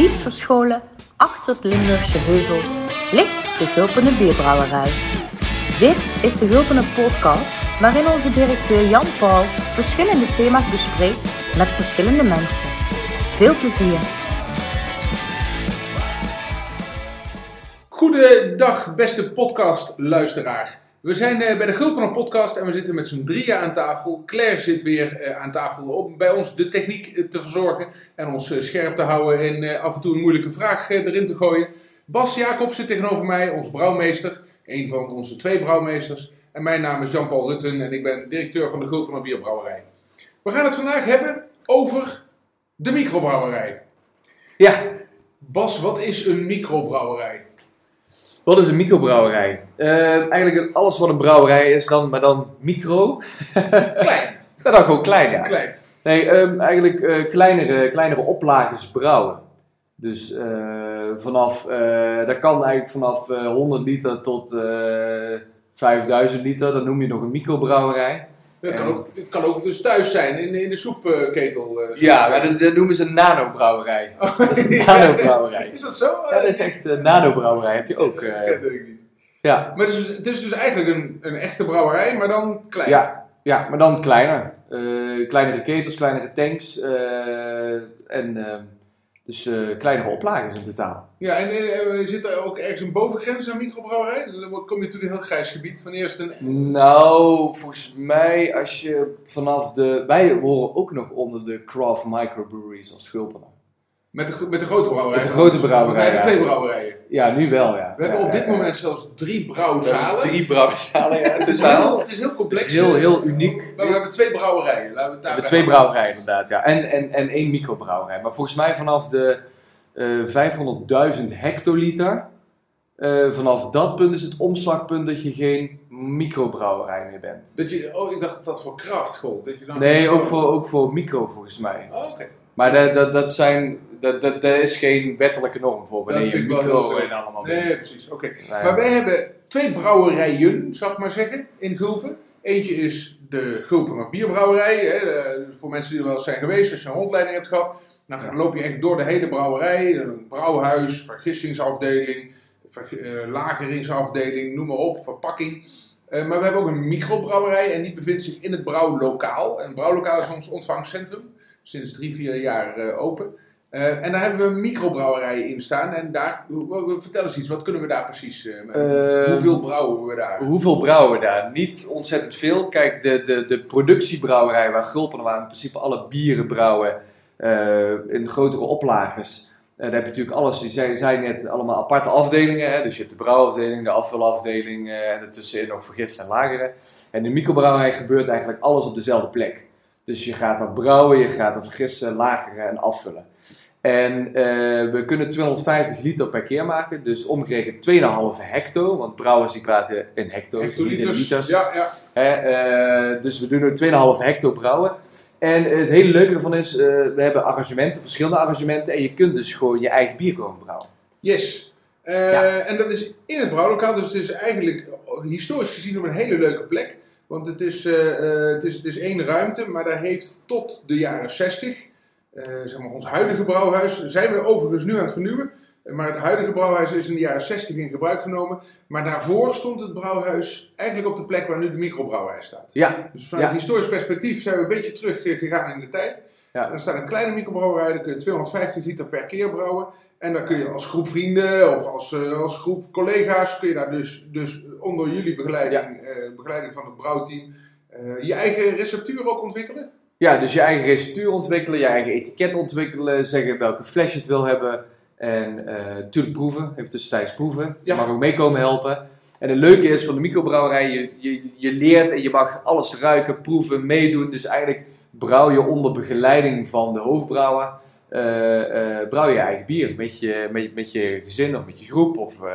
Diep verscholen achter het Limburgse heuvels ligt de Gulpene Bierbrouwerij. Dit is de Gulpene podcast waarin onze directeur Jan Paul verschillende thema's bespreekt met verschillende mensen. Veel plezier! Goedendag, beste podcastluisteraar. We zijn eh, bij de Gulpener podcast en we zitten met z'n drieën aan tafel. Claire zit weer eh, aan tafel om bij ons de techniek eh, te verzorgen en ons scherp te houden en af en toe een moeilijke vraag erin te gooien. Bas Jacob zit tegenover mij, ons brouwmeester, een van onze twee brouwmeesters. En mijn naam is Jan-Paul Rutten en ik ben directeur van de Gulpener Bierbrouwerij. We gaan het vandaag hebben over de microbrouwerij. Ja, Bas, wat is een microbrouwerij? Wat is een microbrouwerij? Eh, eigenlijk alles wat een brouwerij is, dan, maar dan micro. Klein. Maar dan gewoon klein, ja. Klein. Nee, ehm, eigenlijk eh, kleinere, kleinere oplages brouwen. Dus eh, vanaf, dat kan eigenlijk vanaf eh, 100 liter tot eh 5000 liter. Dat noem je nog een microbrouwerij. Dat kan ook, het kan ook dus thuis zijn, in, in de soepketel. eh, Ja, maar dat, dat noemen ze een nanobrouwerij. Oh, Dat is een ja. nanobrouwerij. Is dat zo? Ja, dat is echt een nanobrouwerij. Heb je ook. eh, Dat weet ik niet. ja. Maar het is, het is dus eigenlijk een, een echte brouwerij, maar dan klein. Ja, ja, maar dan kleiner. Eh, kleinere ketels, kleinere tanks. eh, en eh, dus eh, kleinere oplages in totaal. Ja, en eh, zit er ook ergens een bovengrens aan microbrouwerij? Dan kom je natuurlijk in een heel grijs gebied. Wanneer is het een... Nou, volgens mij als je vanaf de... Wij horen ook nog onder de craft microbreweries als Schulpener. Met de, met de grote brouwerij? Met de grote brouwerij, We hebben twee brouwerijen. Ja, nu wel, ja. We hebben op dit moment zelfs drie brouwzalen. Drie brouwerzalen, ja, Het is, heel, het is heel complex. Het is heel, heel uniek. Maar we hebben twee brouwerijen. Laten we het We hebben twee brouwerijen inderdaad, ja. En, en, en één microbrouwerij. Maar volgens mij vanaf de eh 500.000 hectoliter, eh, vanaf dat punt is het omslagpunt dat je geen microbrouwerij meer bent. Dat je, oh, ik dacht dat dat voor kracht gold. Dat je dan Nee, ook voor, ook voor micro volgens mij. Oh, oké. Maar dat, dat, dat, zijn, dat, is geen wettelijke norm voor wanneer je micro en allemaal Nee, bent. precies. Oké. Nou ja. Maar wij hebben twee brouwerijen, zou ik maar zeggen, in Gulpen. Eentje is de Gulpener Bierbrouwerij. Hè, de- voor mensen die er wel eens zijn geweest, als je een rondleiding hebt gehad. Dan loop je echt door de hele brouwerij. Een brouwhuis, vergissingsafdeling, ver- eh, lageringsafdeling, noem maar op, verpakking. Eh, maar we hebben ook een microbrouwerij en die bevindt zich in het brouwlokaal. En het brouwlokaal is ons ontvangstcentrum. Sinds drie, vier jaar eh, open. Eh, en daar hebben we een microbrouwerij in staan. En daar, vertel eens iets, wat kunnen we daar precies? Eh, hoeveel brouwen we daar? Hoeveel brouwen we daar? Niet ontzettend veel. Kijk, de, de, de productiebrouwerij waar Gulpen waar in principe alle bieren brouwen in grotere oplages. Daar heb je natuurlijk alles, die zijn, zijn net allemaal aparte afdelingen. Hè? Dus je hebt de brouwafdeling, de afvulafdeling eh, en ertussenin nog vergist en lagere. En de microbrouwerij gebeurt eigenlijk alles op dezelfde plek. Dus je gaat dat brouwen, je gaat dat vergissen, lageren en afvullen. En eh, we kunnen 250 liter per keer maken, dus omgerekend 2,5 hecto. Want brouwers die praten in hecto's, niet in liters. Ja, ja. Hè, eh, dus we doen nu 2,5 hecto brouwen. En het hele leuke ervan is, eh, we hebben arrangementen, verschillende arrangementen. En je kunt dus gewoon je eigen bier komen brouwen. Yes. Ja. En dat is in het brouwlokaal, dus het is eigenlijk historisch gezien op een hele leuke plek. Want het is, eh, eh, het is, het is één ruimte, maar daar heeft tot de jaren 60, eh, zeg maar ons huidige brouwhuis, zijn we overigens nu aan het vernieuwen. Maar het huidige brouwhuis is in de jaren 60 in gebruik genomen. Maar daarvoor stond het brouwhuis eigenlijk op de plek waar nu de microbrouwerij staat. Ja, Dus vanuit Ja. historisch perspectief zijn we een beetje terug gegaan in de tijd. Ja. En er staat een kleine microbrouwerij, daar kun je 250 liter per keer brouwen. En dan kun je als groep vrienden of als, eh, als groep collega's, kun je daar dus, dus onder jullie begeleiding, eh, begeleiding van het brouwteam, eh, je eigen receptuur ook ontwikkelen. ja, dus je eigen receptuur ontwikkelen, je eigen etiket ontwikkelen, zeggen welke fles je het wil hebben. En natuurlijk proeven, even tussentijds proeven. Je Ja. mag ook meekomen helpen. En het leuke is van de microbrouwerij, je, je, je leert en je mag alles ruiken, proeven, meedoen. Dus eigenlijk brouw je onder begeleiding van de hoofdbrouwer, brouw je eigen bier. Met je, met, met je gezin of met je groep of uh,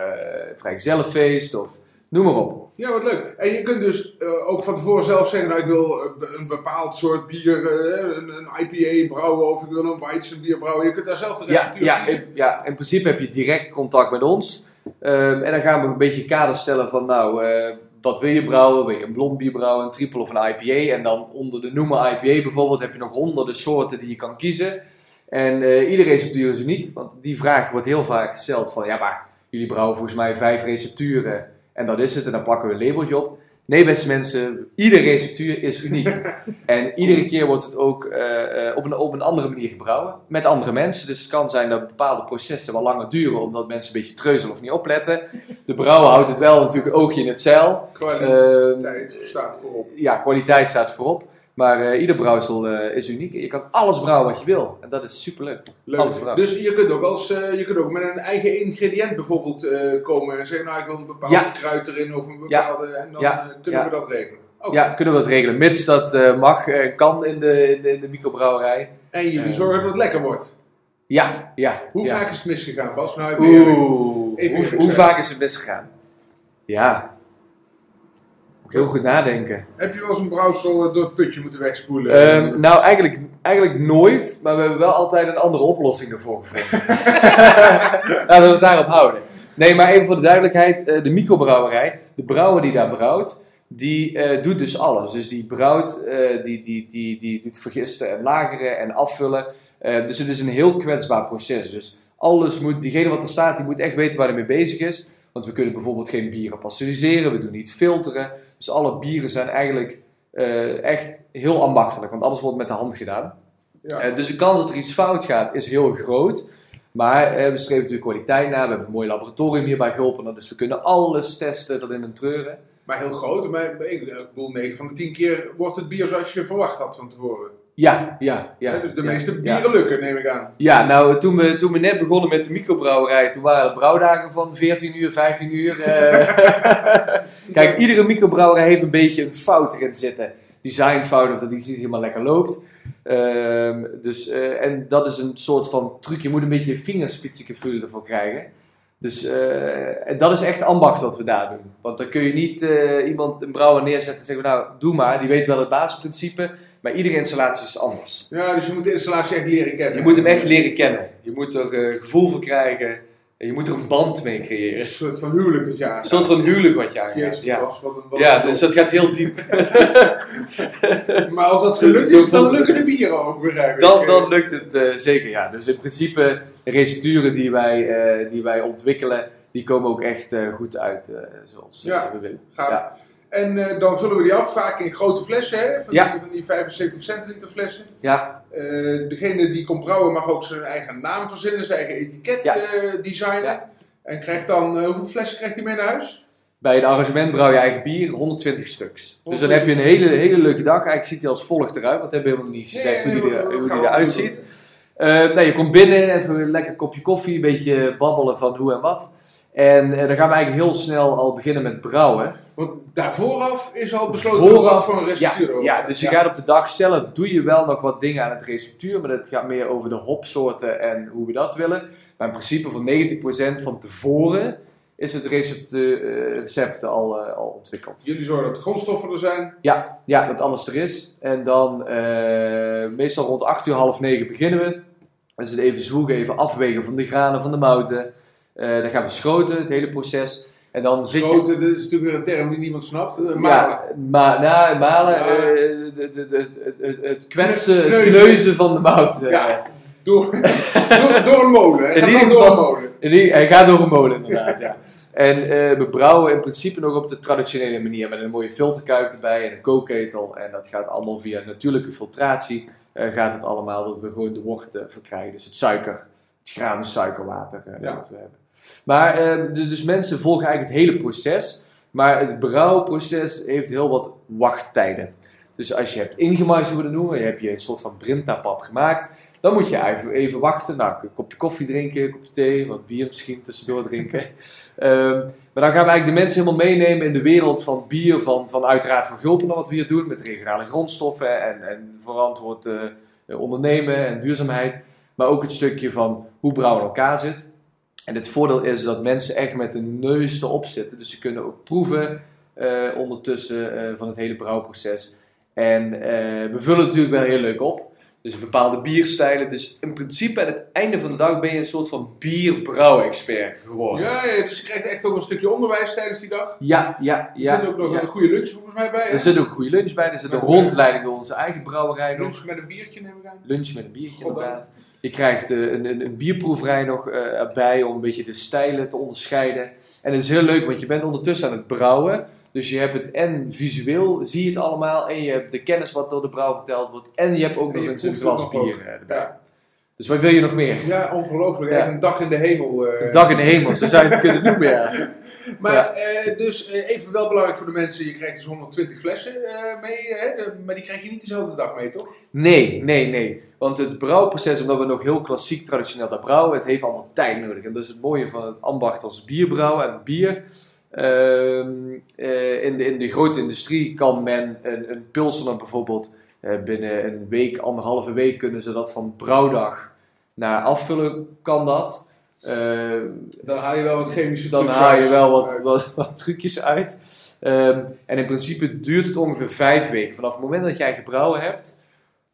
vrijgezellenfeest of noem maar op. Ja, wat leuk. En je kunt dus eh, ook van tevoren zelf zeggen, nou ik wil eh, een bepaald soort bier, eh, een, een IPA brouwen of ik wil een Weizen bier brouwen. Je kunt daar zelf de Ja, receptuur ja, kiezen. in, ja, in principe heb je direct contact met ons. Ehm, en dan gaan we een beetje kader stellen van, nou, eh, wat wil je brouwen? Wil je een blond bier brouwen, een triple of een IPA? En dan onder de noemer IPA bijvoorbeeld heb je nog honderden soorten die je kan kiezen. En eh, iedere receptuur is uniek, want die vraag wordt heel vaak gesteld van, ja maar jullie brouwen volgens mij vijf recepturen en dat is het en dan plakken we een labeltje op. Nee, beste mensen, iedere receptuur is uniek. en iedere keer wordt het ook eh, eh, op, een, op een andere manier gebrouwen. Met andere mensen. Dus het kan zijn dat bepaalde processen wel langer duren. Omdat mensen een beetje treuzelen of niet opletten. De brouwer houdt het wel natuurlijk een oogje in het zeil. Kwaliteit Ehm, staat voorop. ja, kwaliteit staat voorop. Maar eh, ieder brouwsel eh, is uniek. Je kan alles brouwen wat je wil. En dat is superleuk. Leuk. brouwen. Dus je kunt ook als eh, je kunt ook met een eigen ingrediënt bijvoorbeeld komen en zeggen, nou ik wil een bepaalde Ja. kruid erin of een Ja. bepaalde en dan Ja. kunnen Ja. we dat regelen. Ja, kunnen we dat regelen. Mits dat mag en kan in de, in de, in de microbrouwerij. En jullie zorgen dat het lekker wordt. Ja, ja. Hoe ja. vaak is het misgegaan, Bas? Nou. Oeh, Even hoe, hoe vaak is het misgegaan? Ja. Heel goed nadenken. Heb je wel eens een brouwsel eh, door het putje moeten wegspoelen? Ehm, nou, eigenlijk, eigenlijk nooit, maar we hebben wel altijd een andere oplossing ervoor gevonden. Laten we het daarop houden. Nee, maar even voor de duidelijkheid: eh, de microbrouwerij, de brouwer die daar brouwt, die eh, doet dus alles. Dus die brouwt, die, die, die, die doet vergisten en lageren en afvullen. Dus het is een heel kwetsbaar proces. Dus alles moet, diegene wat er staat, die moet echt weten waar hij mee bezig is. Want we kunnen bijvoorbeeld geen bieren pasteuriseren, we doen niet filteren. Dus alle bieren zijn eigenlijk eh, echt heel ambachtelijk, want alles wordt met de hand gedaan. ja. Eh, dus de kans dat er iets fout gaat is heel groot. Maar eh, we streven natuurlijk kwaliteit na. We hebben een mooi laboratorium hier bij Gulpen. Dus we kunnen alles testen tot in een treuren. Maar heel groot. Maar ik ik bedoel, 9 van de 10 keer wordt het bier zoals je verwacht had van tevoren. Ja, ja, ja. Dus de meeste bieren lukken, neem ik aan. Ja, nou, toen we, toen we net begonnen met de microbrouwerij, toen waren het brouwdagen van 14 uur, 15 uur. eh. Kijk, iedere microbrouwerij heeft een beetje een fout erin zitten. Designfout of dat iets niet helemaal lekker loopt. Ehm, dus, eh, en dat is een soort van truc. Je moet een beetje vingerspitsengevoel ervoor krijgen. Dus eh, dat is echt ambacht wat we daar doen. Want dan kun je niet eh, iemand, een brouwer neerzetten en zeggen, nou, doe maar. Die weet wel het basisprincipe. Maar iedere installatie is anders. Ja, dus je moet de installatie echt leren kennen. Je moet hem echt leren kennen. Je moet er eh, gevoel voor krijgen. En je moet er een band mee creëren. Een soort van huwelijk dat je aangaat. Een soort van huwelijk wat je aangaat. Ja, Bas, wat een- wat ja dus dat gaat heel diep. Maar als dat gelukt is, dan lukken de bieren ook, begrijp ik. Dan, dan lukt het zeker, ja. Dus in principe, de recepturen die wij, eh, die wij ontwikkelen, die komen ook echt eh, goed uit eh, zoals Ja. we willen. Gaaf. Ja. En dan vullen we die af, vaak in grote flessen, hè? Van, Ja. die, van die 75 centiliter flessen. Ja, degene die komt brouwen mag ook zijn eigen naam verzinnen, zijn eigen etiket Ja. designen. En krijgt dan, hoeveel flessen krijgt hij mee naar huis? bij een arrangement brouw je eigen bier, 120 stuks. Dus dan heb je een hele, hele leuke dag. Eigenlijk ziet hij als volgt eruit, want we hebben helemaal niet gezegd Nee, nee, hoe we eruit ziet. Eh, nou, je komt binnen, even een lekker kopje koffie, een beetje babbelen van hoe en wat. En eh, dan gaan we eigenlijk heel snel al beginnen met brouwen. Want daar vooraf is al besloten Vooraf, wat voor een Ja, receptuur ja, wordt. dus je gaat op de dag zelf, doe je wel nog wat dingen aan het receptuur, maar dat gaat meer over de hopsoorten en hoe we dat willen. Maar in principe voor 90% van tevoren is het recept, eh, recept al, eh, al ontwikkeld. Jullie zorgen dat de grondstoffen er zijn. Ja, ja, dat alles er is. En dan eh, meestal rond 8 uur, half 9 beginnen we. Dan is het even zwoegen, even afwegen van de granen, van de mouten. Dan gaan we schoten, het hele proces. En dan zit je... Dat is natuurlijk weer een term die niemand snapt. malen. Ja, ma malen, Ja. de- de- de- het- kwetsen, het Kneuzen. van de mout. eh. Ja. Door, door, door een molen. In ieder geval- die- hij gaat door een molen inderdaad, ja. En eh, we brouwen in principe nog op de traditionele manier met een mooie filterkuip erbij en een kookketel. En dat gaat allemaal via natuurlijke filtratie. eh, gaat het allemaal dat we gewoon de wort eh, verkrijgen. Dus het suiker, het granen suikerwater eh, Ja. dat we hebben. Maar dus mensen volgen eigenlijk het hele proces. Maar het brouwproces heeft heel wat wachttijden. Dus als je hebt ingemaaid, hoe we dat noemen, je hebt je een soort van brintapap gemaakt. Dan moet je even, even wachten. Nou, een kopje koffie drinken, een kopje thee, wat bier misschien tussendoor drinken. Ehm, maar dan gaan we eigenlijk de mensen helemaal meenemen in de wereld van bier, van, van uiteraard van Gulpen, wat we hier doen, met regionale grondstoffen en, en verantwoord eh, ondernemen en duurzaamheid. Maar ook het stukje van hoe brouwen in elkaar zit. En het voordeel is dat mensen echt met de neus erop zitten. Dus ze kunnen ook proeven eh, ondertussen eh, van het hele brouwproces. En we vullen het natuurlijk wel heel leuk op. Dus bepaalde bierstijlen. Dus in principe aan het einde van de dag ben je een soort van bierbrouw-expert geworden. Ja, ja, dus je krijgt echt ook een stukje onderwijs tijdens die dag. Ja, ja, Er ja. zit ook nog ja. een goede lunch volgens mij bij. hè? Er zit ook een goede lunch bij. Er zit een rondleiding door onze eigen brouwerij nog. lunch met een biertje neem ik aan. Lunch met een biertje inderdaad. Je krijgt eh, een, een, een bierproeverij nog eh, erbij om een beetje de stijlen te onderscheiden. En het is heel leuk, want je bent ondertussen aan het brouwen. Dus je hebt het en visueel, zie je het allemaal. En je hebt de kennis wat door de brouw verteld wordt. En je hebt ook En nog eens een proeft het glas nog bier ook. eh, erbij. Ja. Dus wat wil je nog meer? Ja, ongelooflijk. Ja. Een dag in de hemel. eh. Een dag in de hemel, zo zou je het kunnen noemen, ja. Maar Ja. eh, dus eh, even wel belangrijk voor de mensen, je krijgt dus 120 flessen mee, hè? Maar die krijg je niet dezelfde dag mee, toch? Nee, nee, nee. Want het brouwproces, omdat we nog heel klassiek traditioneel daar brouwen, het heeft allemaal tijd nodig. En dat is het mooie van het ambacht als bierbrouwen en bier. Ehm, eh, in, de, in de grote industrie kan men een, een pilsener bijvoorbeeld eh, binnen een week, anderhalve week kunnen ze dat van brouwdag naar afvullen, kan dat. Ehm, Dan haal je wel wat chemische dan trucs haal je wel wat, wat, wat trucjes uit. Ehm, en in principe duurt het ongeveer vijf weken. Vanaf het moment dat jij gebrouwen hebt,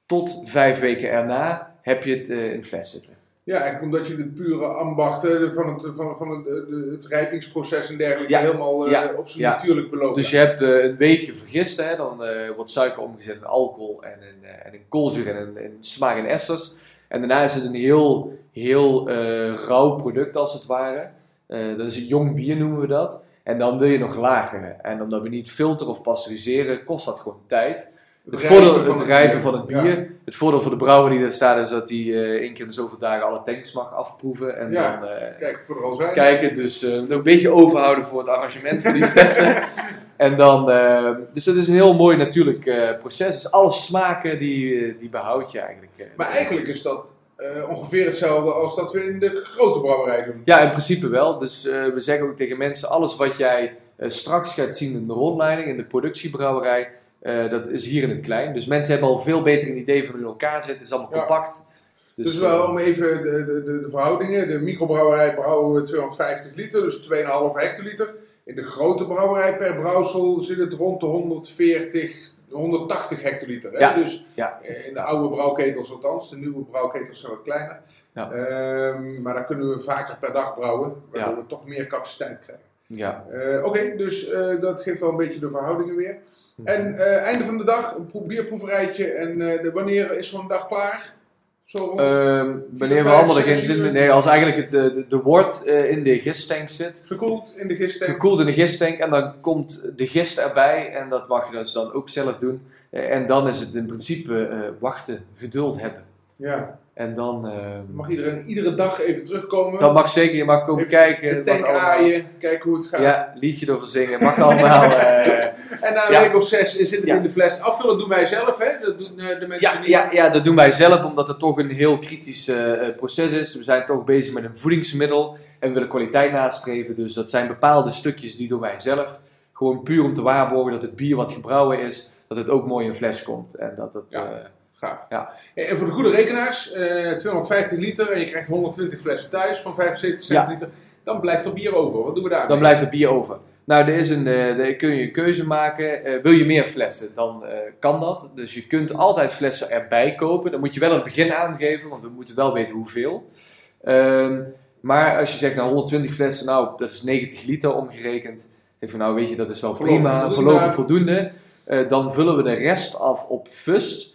tot vijf weken erna, heb je het eh, in fles zitten. Ja, en omdat je de pure ambacht eh, van het, van, van het, de- het rijpingsproces en dergelijke Ja. helemaal eh, op zijn Ja. natuurlijk beloopt. Dus je hebt eh, een weekje vergist, hè, dan eh, wordt suiker omgezet in alcohol en in, en in koolzuur en in, in smaak en esters. En daarna is het een heel, heel rauw product als het ware. Dat is een jong bier noemen we dat. En dan wil je nog lageren. En omdat we niet filteren of pasteuriseren, kost dat gewoon tijd. Het, voordeel, van het rijpen van het Ja. bier. Het voordeel voor de brouwer die er staat is dat hij eh één keer in de zoveel dagen alle tanks mag afproeven. En Ja. dan eh, Kijk, voor de al zijn. kijken. Dus eh, een beetje overhouden voor het arrangement van die flessen. en dan, dus dat is een heel mooi natuurlijk proces. Dus alle smaken die, die behoud je eigenlijk. Maar eigenlijk is dat ongeveer hetzelfde als dat we in de grote brouwerij doen. Ja, in principe wel. Dus we zeggen ook tegen mensen, alles wat jij straks gaat zien in de rondleiding, in de productiebrouwerij, eh, dat is hier in het klein. Dus mensen hebben al veel beter een idee van hoe elkaar zit. Het is allemaal Ja. compact. Dus, wel eh, om even de, de, de, verhoudingen. De microbrouwerij brouwen we 250 liter, dus 2,5 hectoliter. In de grote brouwerij per brouwsel zit het rond de 140, 180 hectoliter. Hè? Ja, Dus ja. eh, in de oude brouwketels althans. De nieuwe brouwketels zijn wat kleiner. Ja. Ehm, maar dan kunnen we vaker per dag brouwen, waardoor we toch meer capaciteit krijgen. ja. Oké, dus dat geeft wel een beetje de verhoudingen weer. En eh, einde van de dag, een pro- bierproeverijtje. En eh, de, wanneer is zo'n dag klaar? Zo rond? Ehm, wanneer we allemaal er geen zin meer... Nee, als eigenlijk het, eh, de, de wort in de gisttank zit, Gekoeld in de gisting. gekoeld in de gisttank en dan komt de gist erbij en dat mag je dus dan ook zelf doen. En dan is het in principe wachten, geduld hebben. Ja. En dan... eh, Mag iedereen iedere dag even terugkomen? dat mag zeker, je mag komen Even kijken. tank aaien, kijken hoe het gaat. Ja, liedje erover zingen, mag allemaal. eh, En na een Ja. week of zes zit het Ja. in de fles. Afvullen doen wij zelf, hè? Dat doen eh, de mensen ja, niet. ja, ja, dat doen wij zelf omdat het toch een heel kritisch eh, proces is. We zijn toch bezig met een voedingsmiddel en we willen kwaliteit nastreven. Dus dat zijn bepaalde stukjes die doen wij zelf. Gewoon puur om te waarborgen dat het bier wat gebrouwen is, dat het ook mooi in fles komt. En dat het, Ja. Eh, Gaaf. Ja. En voor de goede rekenaars, eh 250 liter en je krijgt 120 flessen thuis van 75 Ja. centiliter. Dan blijft er bier over. Wat doen we daar? dan blijft het bier over. Nou, er is een, eh, er kun je een keuze maken. Eh, wil je meer flessen, dan eh, kan dat. Dus je kunt altijd flessen erbij kopen. Dan moet je wel aan het begin aangeven, want we moeten wel weten hoeveel. Ehm, maar als je zegt, nou 120 flessen, nou dat is 90 liter omgerekend. Zeg van, nou weet je, dat is wel Voorlopig prima, voldoende. voorlopig voldoende. Eh, dan vullen we de rest af op fust.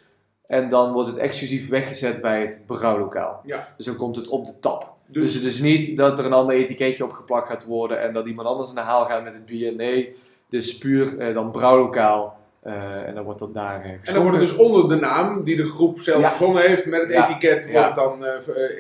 En dan wordt het exclusief weggezet bij het brouwlokaal. Ja. Dus dan komt het op de tap. Dus, Dus het is niet dat er een ander etiketje opgeplakt gaat worden en dat iemand anders naar de haal gaat met het bier. Nee, dit is puur eh, dan brouwlokaal eh, en dan wordt dat daar eh en dan wordt het dus onder de naam die de groep zelf Ja. verzonnen heeft met het Ja. etiket, wordt Ja. het dan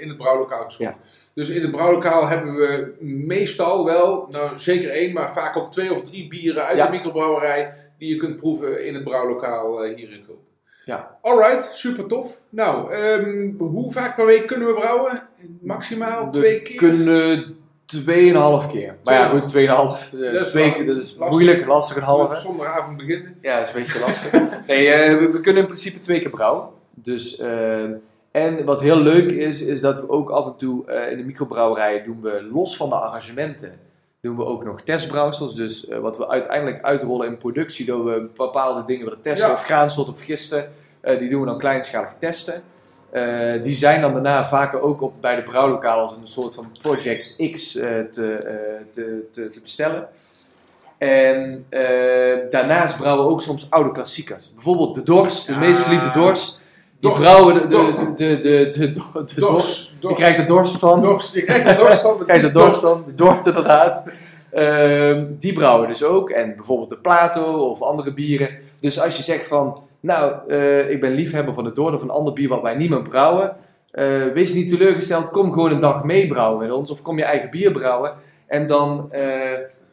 in het brouwlokaal geschonken. Dus in het brouwlokaal hebben we meestal wel, nou zeker één, maar vaak ook twee of drie bieren uit de microbrouwerij die je kunt proeven in het brouwlokaal hier in Gulp. Ja. Alright, super tof. Nou, ehm, hoe vaak per week kunnen we brouwen? Maximaal We twee keer? kunnen 2,5 keer. Maar ja, goed, 2,5. eh, Dat is twee keer, dat is lastig. moeilijk, lastig een halve. Zondagavond beginnen. Ja, dat is een beetje lastig. nee, eh, we, we kunnen in principe twee keer brouwen. Dus, eh, en wat heel leuk is, is dat we ook af en toe eh, in de microbrouwerij doen we los van de arrangementen, doen we ook nog testbrouwsels. Dus eh, wat we uiteindelijk uitrollen in productie, dat we bepaalde dingen willen testen, Ja. of graansoort of gisten, eh, die doen we dan kleinschalig testen. Eh, die zijn dan daarna vaker ook op, bij de brouwlokaal als een soort van Project X te, te, te, te bestellen. En daarnaast brouwen we ook soms oude klassiekers. Bijvoorbeeld de Dors, de meest geliefde Dors. Die Dorst. brouwen de, de, de, de, de, de, de, dorst. Krijgt van. Je krijgt er dorst van. Je krijgt er dorst van. De dorst inderdaad. Ehm, die brouwen dus ook. En bijvoorbeeld de Plato of andere bieren. Dus als je zegt van, nou, eh, ik ben liefhebber van het Dorst of een ander bier wat wij niet meer brouwen. eh, wees niet teleurgesteld, kom gewoon een dag mee brouwen met ons. Of kom je eigen bier brouwen. En dan eh,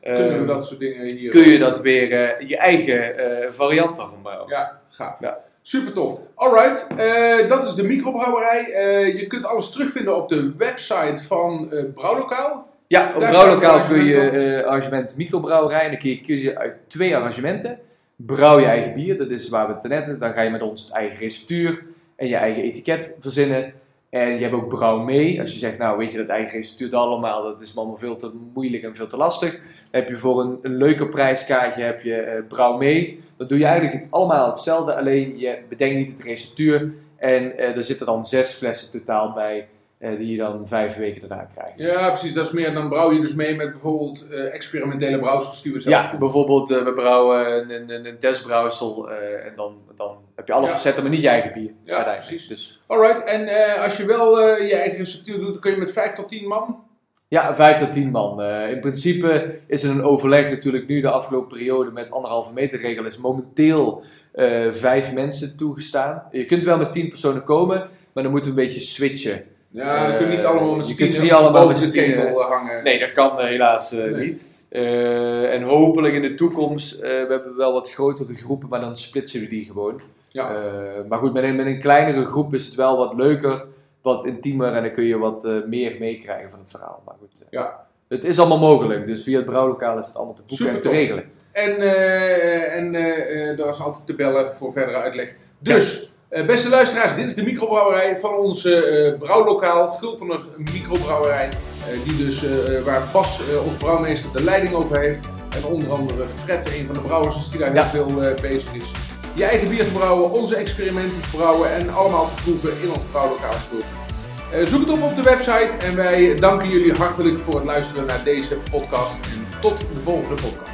Kunnen we dat soort dingen hier... kun je dat weer je eigen variant daarvan brouwen. Ja, gaaf. Ja. Super tof. Alright, eh, dat is de microbrouwerij. Eh, je kunt alles terugvinden op de website van eh Brouwlokaal. Ja, op Daar brouwlokaal kun je arrangement microbrouwerij. En dan kun je kiezen uit twee arrangementen. Brouw je eigen bier, dat is waar we het net hebben. Dan ga je met ons het eigen receptuur en je eigen etiket verzinnen. En je hebt ook brouw mee. Als je zegt, nou weet je dat eigen dat allemaal, dat is allemaal veel te moeilijk en veel te lastig. Dan heb je voor een, een leuker prijskaartje heb je eh, brouw mee. Dan doe je eigenlijk allemaal hetzelfde, alleen je bedenkt niet het receptuur. En eh, er zitten dan zes flessen totaal bij, eh, die je dan vijf weken daarna krijgt. Ja, precies. Dat is meer, dan brouw je dus mee met bijvoorbeeld eh, experimentele brouwsels die we zelf Ja, bijvoorbeeld we brouwen een, een, een testbrouwsel en dan, dan heb je alle Ja. facetten, maar niet je eigen bier. Ja, precies. Dus Alright, en eh, als je wel eh, je eigen receptuur doet, kun je met 5 tot 10 man. ja, vijf tot tien man. Eh, in principe is er een overleg natuurlijk nu de afgelopen periode met anderhalve meter regel is momenteel vijf mensen toegestaan. Je kunt wel met tien personen komen, maar dan moeten we een beetje switchen. Ja, dan kun je niet allemaal met je kunt ze niet allemaal met z'n ketel hangen. Nee, dat kan helaas Nee. niet. En hopelijk in de toekomst, we hebben wel wat grotere groepen, maar dan splitsen we die gewoon. Ja. Eh, maar goed, met een, met een kleinere groep is het wel wat leuker, wat intiemer en dan kun je wat eh, meer meekrijgen van het verhaal. Maar goed, eh, Ja. het is allemaal mogelijk, dus via het brouwlokaal is het allemaal te boeken en te regelen. En, en daar is altijd te bellen voor verdere uitleg. Dus, beste luisteraars, dit is de microbrouwerij van onze brouwlokaal, Gulpener Microbrouwerij. die dus, waar Bas, ons brouwmeester, de leiding over heeft. En onder andere Fred, een van de brouwers, die daar heel veel bezig is. Je eigen bier te brouwen, onze experimenten te brouwen en allemaal te proeven in ons brouwlokaal Gulpen. Eh, zoek het op op de website en wij danken jullie hartelijk voor het luisteren naar deze podcast. En tot de volgende podcast.